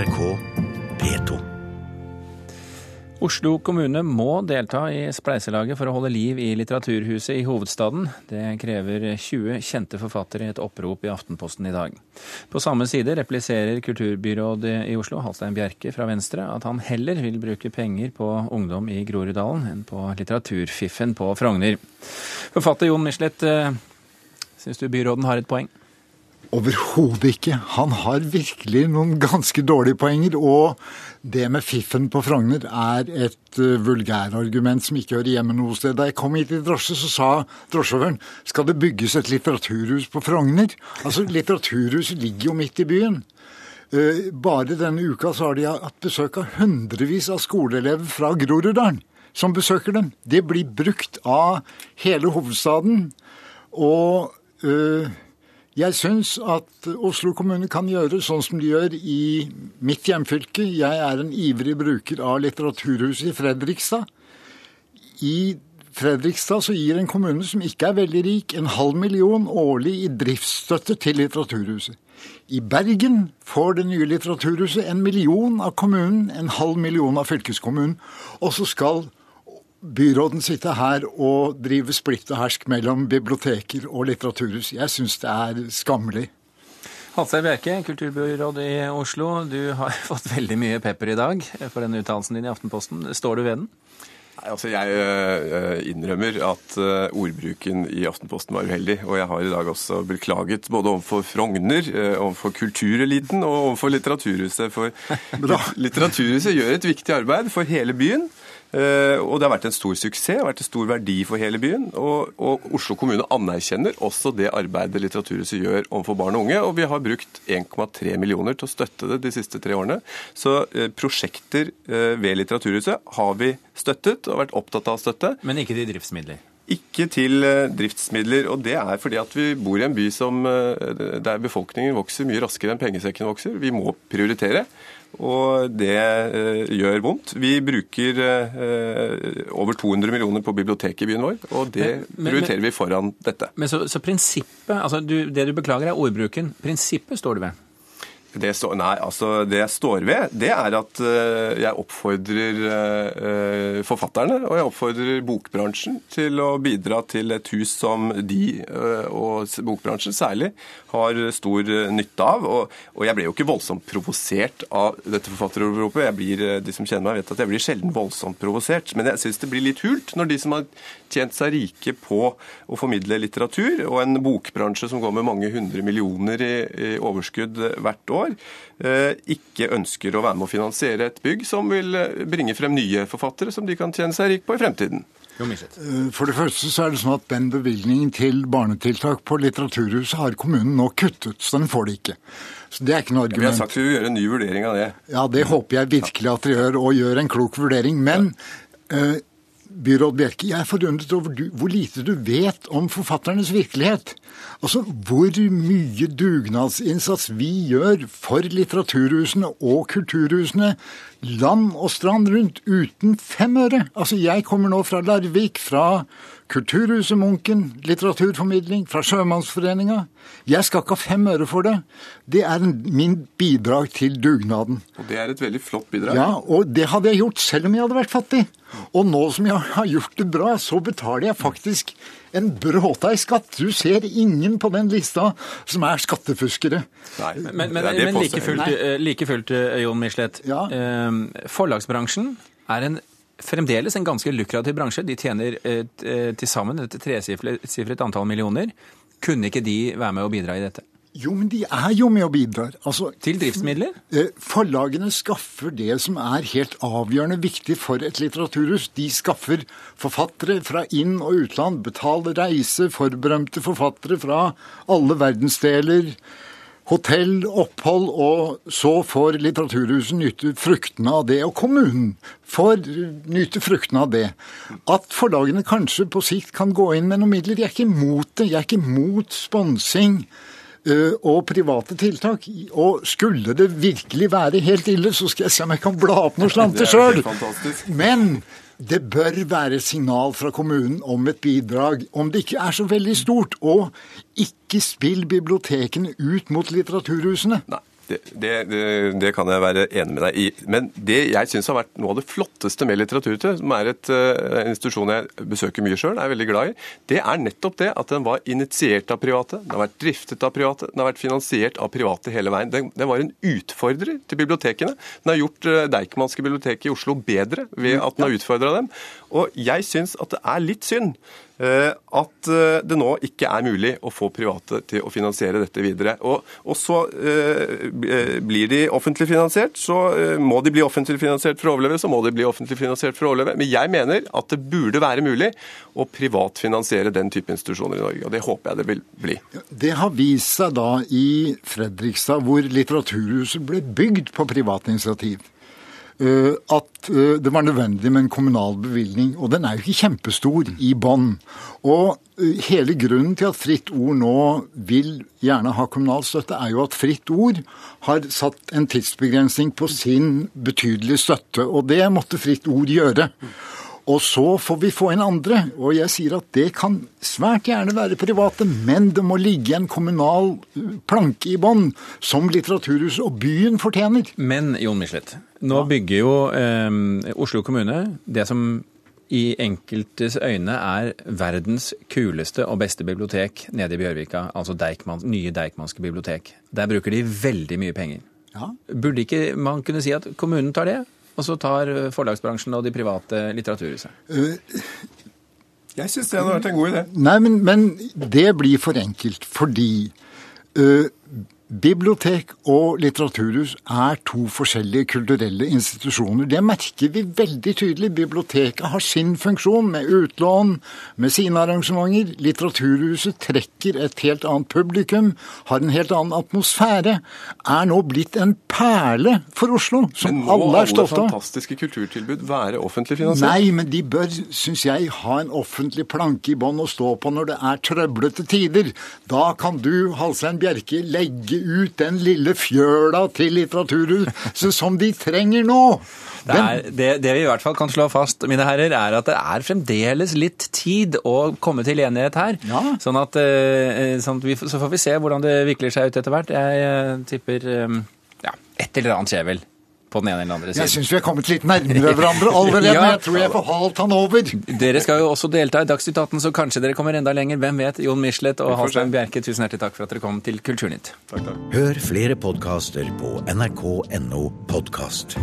NRK P2. Oslo kommune må delta i spleiselaget for å holde liv i Litteraturhuset i hovedstaden. Det krever 20 kjente forfattere i et opprop i Aftenposten i dag. På samme side repliserer kulturbyrådet i Oslo, Halstein Bjerke fra Venstre, at han heller vil bruke penger på ungdom i Groruddalen enn på litteraturfiffen på Frogner. Forfatter Jon Michelet, eh, syns du byråden har et poeng? Overhodet ikke. Han har virkelig noen ganske dårlige poenger. Og det med fiffen på Frogner er et uh, vulgærargument som ikke hører hjemme noe sted. Da jeg kom hit i drosje, så sa drosjesjåføren skal det bygges et litteraturhus på Frogner. Altså, Litteraturhuset ligger jo midt i byen. Uh, bare denne uka så har de hatt besøk av hundrevis av skoleelever fra Groruddalen som besøker dem. Det blir brukt av hele hovedstaden. Og uh, jeg syns at Oslo kommune kan gjøre sånn som de gjør i mitt hjemfylke. Jeg er en ivrig bruker av Litteraturhuset i Fredrikstad. I Fredrikstad så gir en kommune som ikke er veldig rik, en halv million årlig i driftsstøtte til Litteraturhuset. I Bergen får det nye Litteraturhuset en million av kommunen, en halv million av fylkeskommunen. Og så skal byråden sitte her og drive splitt og hersk mellom biblioteker og litteraturhus. Jeg syns det er skammelig. Halstein Bjerke, kulturbyråd i Oslo. Du har fått veldig mye pepper i dag for den uttalelsen din i Aftenposten. Står du ved den? Nei, altså Jeg øh, innrømmer at øh, ordbruken i Aftenposten var uheldig. Og jeg har i dag også beklaget både overfor Frogner, øh, overfor kultureliten og overfor Litteraturhuset. For Litteraturhuset gjør et viktig arbeid for hele byen. Uh, og det har vært en stor suksess, vært en stor verdi for hele byen. Og, og, Oslo kommune anerkjenner også det arbeidet Litteraturhuset gjør overfor barn og unge. Og vi har brukt 1,3 millioner til å støtte det de siste tre årene. Så uh, prosjekter uh, ved Litteraturhuset har vi støttet og vært opptatt av å støtte. Men ikke til driftsmidler? Ikke til driftsmidler. Og det er fordi at vi bor i en by som, der befolkningen vokser mye raskere enn pengesekken vokser. Vi må prioritere. Og det eh, gjør vondt. Vi bruker eh, over 200 millioner på biblioteket i byen vår, og det men, men, prioriterer vi foran dette. Men så, så prinsippet, altså du, Det du beklager er ordbruken. Prinsippet står du ved? Det, står, nei, altså det jeg står ved, det er at uh, jeg oppfordrer uh, forfatterne og jeg oppfordrer bokbransjen til å bidra til et hus som de, og bokbransjen særlig, har stor nytte av. Og, og, jeg ble jo ikke voldsomt provosert av dette forfatteroppropet. De som kjenner meg, vet at jeg blir sjelden voldsomt provosert. Men jeg syns det blir litt hult når de som har tjent seg rike på å formidle litteratur, og en bokbransje som går med mange hundre millioner i, i overskudd hvert år, eh, ikke ønsker å være med å finansiere et bygg som vil eh, bringe frem nye forfattere som de kan tjene seg rik på i fremtiden. Eh, for det første så er det sånn at den bevilgningen til barnetiltak på Litteraturhuset har kommunen nå kuttet, så den får de ikke. Så det er ikke noe argument. Vi har sagt vi vil gjøre en ny vurdering av det. Ja, det håper jeg virkelig at dere gjør, og gjør en klok vurdering. Men ja byråd Bjerke, jeg er forundret over du, hvor lite du vet om forfatternes virkelighet. Altså hvor mye dugnadsinnsats vi gjør for litteraturhusene og kulturhusene land og strand rundt uten fem øre. Altså jeg kommer nå fra Larvik, fra Kulturhuset Munken, litteraturformidling, fra Sjømannsforeninga. Jeg skal ikke ha fem øre for det. Det er min bidrag til dugnaden. Og det er et veldig flott bidrag. Ja, og det hadde jeg gjort selv om jeg hadde vært fattig. Og nå som jeg har gjort det bra, så betaler jeg faktisk en bråta i skatt. Du ser ingen på den lista som er skattefuskere. Nei, men, men, men like fullt, eh, like fullt eh, Jon Michelet. Ja. Eh, forlagsbransjen er en fremdeles en ganske lukrativ bransje. De tjener eh, eh, til sammen et tresifret antall millioner. Kunne ikke de være med å bidra i dette? Jo, men de er jo med og bidrar. Altså, til driftsmidler? Eh, forlagene skaffer det som er helt avgjørende viktig for et litteraturhus. De skaffer forfattere fra inn- og utland, betaler reise forberømte forfattere fra alle verdensdeler hotell, opphold, og så får Litteraturhuset nyte fruktene av det. Og kommunen får nyte fruktene av det. At forlagene kanskje på sikt kan gå inn med noen midler, jeg er ikke imot det. Jeg er ikke imot sponsing eh, og private tiltak. Og skulle det virkelig være helt ille, så skal jeg se om jeg kan bla opp noen slanter sjøl. Men det bør være signal fra kommunen om et bidrag, om det ikke er så veldig stort. Og ikke spill bibliotekene ut mot litteraturhusene. Nei. Det, det, det, kan jeg være enig med deg i. Men det jeg syns har vært noe av det flotteste med Litteraturhuset, som er et, en institusjon jeg besøker mye sjøl, er veldig glad i, det er nettopp det at den var initiert av private, den har vært driftet av private, den har vært finansiert av private hele veien. Den, den var en utfordrer til bibliotekene. Den har gjort uh, Deichmanske bibliotek i Oslo bedre ved at den har utfordra dem. Og jeg syns at det er litt synd Eh, at eh, det nå ikke er mulig å få private til å finansiere dette videre. Og, og så eh, blir de offentlig finansiert, så må de bli offentlig finansiert for å overleve, så må de bli offentlig finansiert for å overleve. Men jeg mener at det burde være mulig å privatfinansiere den type institusjoner i Norge, og det håper jeg det vil bli. Det har vist seg da i Fredrikstad, hvor Litteraturhuset ble bygd på privat initiativ. Eh, at eh, det var nødvendig med en kommunal bevilgning. Og den er jo ikke kjempestor i bånn. Og eh, hele grunnen til at Fritt Ord nå vil gjerne ha kommunal støtte, er jo at Fritt Ord har satt en tidsbegrensning på sin betydelige støtte. Og det måtte Fritt Ord gjøre. Og så får vi få inn andre. Og jeg sier at det kan svært gjerne være private, men det må ligge en kommunal planke i bånn, som Litteraturhuset og byen fortjener. Men Jon Michelet, nå bygger jo eh, Oslo kommune det som i enkeltes øyne er verdens kuleste og beste bibliotek nede i Bjørvika, altså Deichman, nye Deichmanske bibliotek. Der bruker de veldig mye penger. Ja. Burde ikke man kunne si at kommunen tar det? Og så tar forlagsbransjen og de private litteraturhuset? Uh, jeg syns det hadde vært en god idé. Nei, men, men det blir for enkelt. Fordi uh, Bibliotek og litteraturhus er to forskjellige kulturelle institusjoner. Det merker vi veldig tydelig. Biblioteket har sin funksjon med utlån, med sine arrangementer. Litteraturhuset trekker et helt annet publikum, har en helt annen atmosfære. Er nå blitt en perle for Oslo, som alle er stolte av. Men må alle fantastiske kulturtilbud være offentlig finansiert? Nei, men de bør, syns jeg, ha en offentlig planke i bånn å stå på når det er trøblete tider. Da kan du, Halsein Bjerke, legge ut den lille fjøla til Litteraturhuset som de trenger nå. Det, er, det, det, vi i hvert fall kan slå fast, mine herrer, er at det er fremdeles litt tid å komme til enighet her. Ja. Sånn, at, eh, sånn at vi, så får vi se hvordan det vikler seg ut etter hvert. Jeg eh, tipper eh, ja, et eller annet skjer vel på den ene eller andre siden. Jeg syns vi er kommet litt nærmere hverandre allerede. ja. Jeg tror jeg får halt han over. Dere skal jo også delta i Dagsnytt 18, så kanskje dere kommer enda lenger. Hvem vet? Jon Michelet og Halstein Bjerke, tusen hjertelig takk for at dere kom til Kulturnytt. Takk, takk. Hør flere podkaster på nrk.no podkast.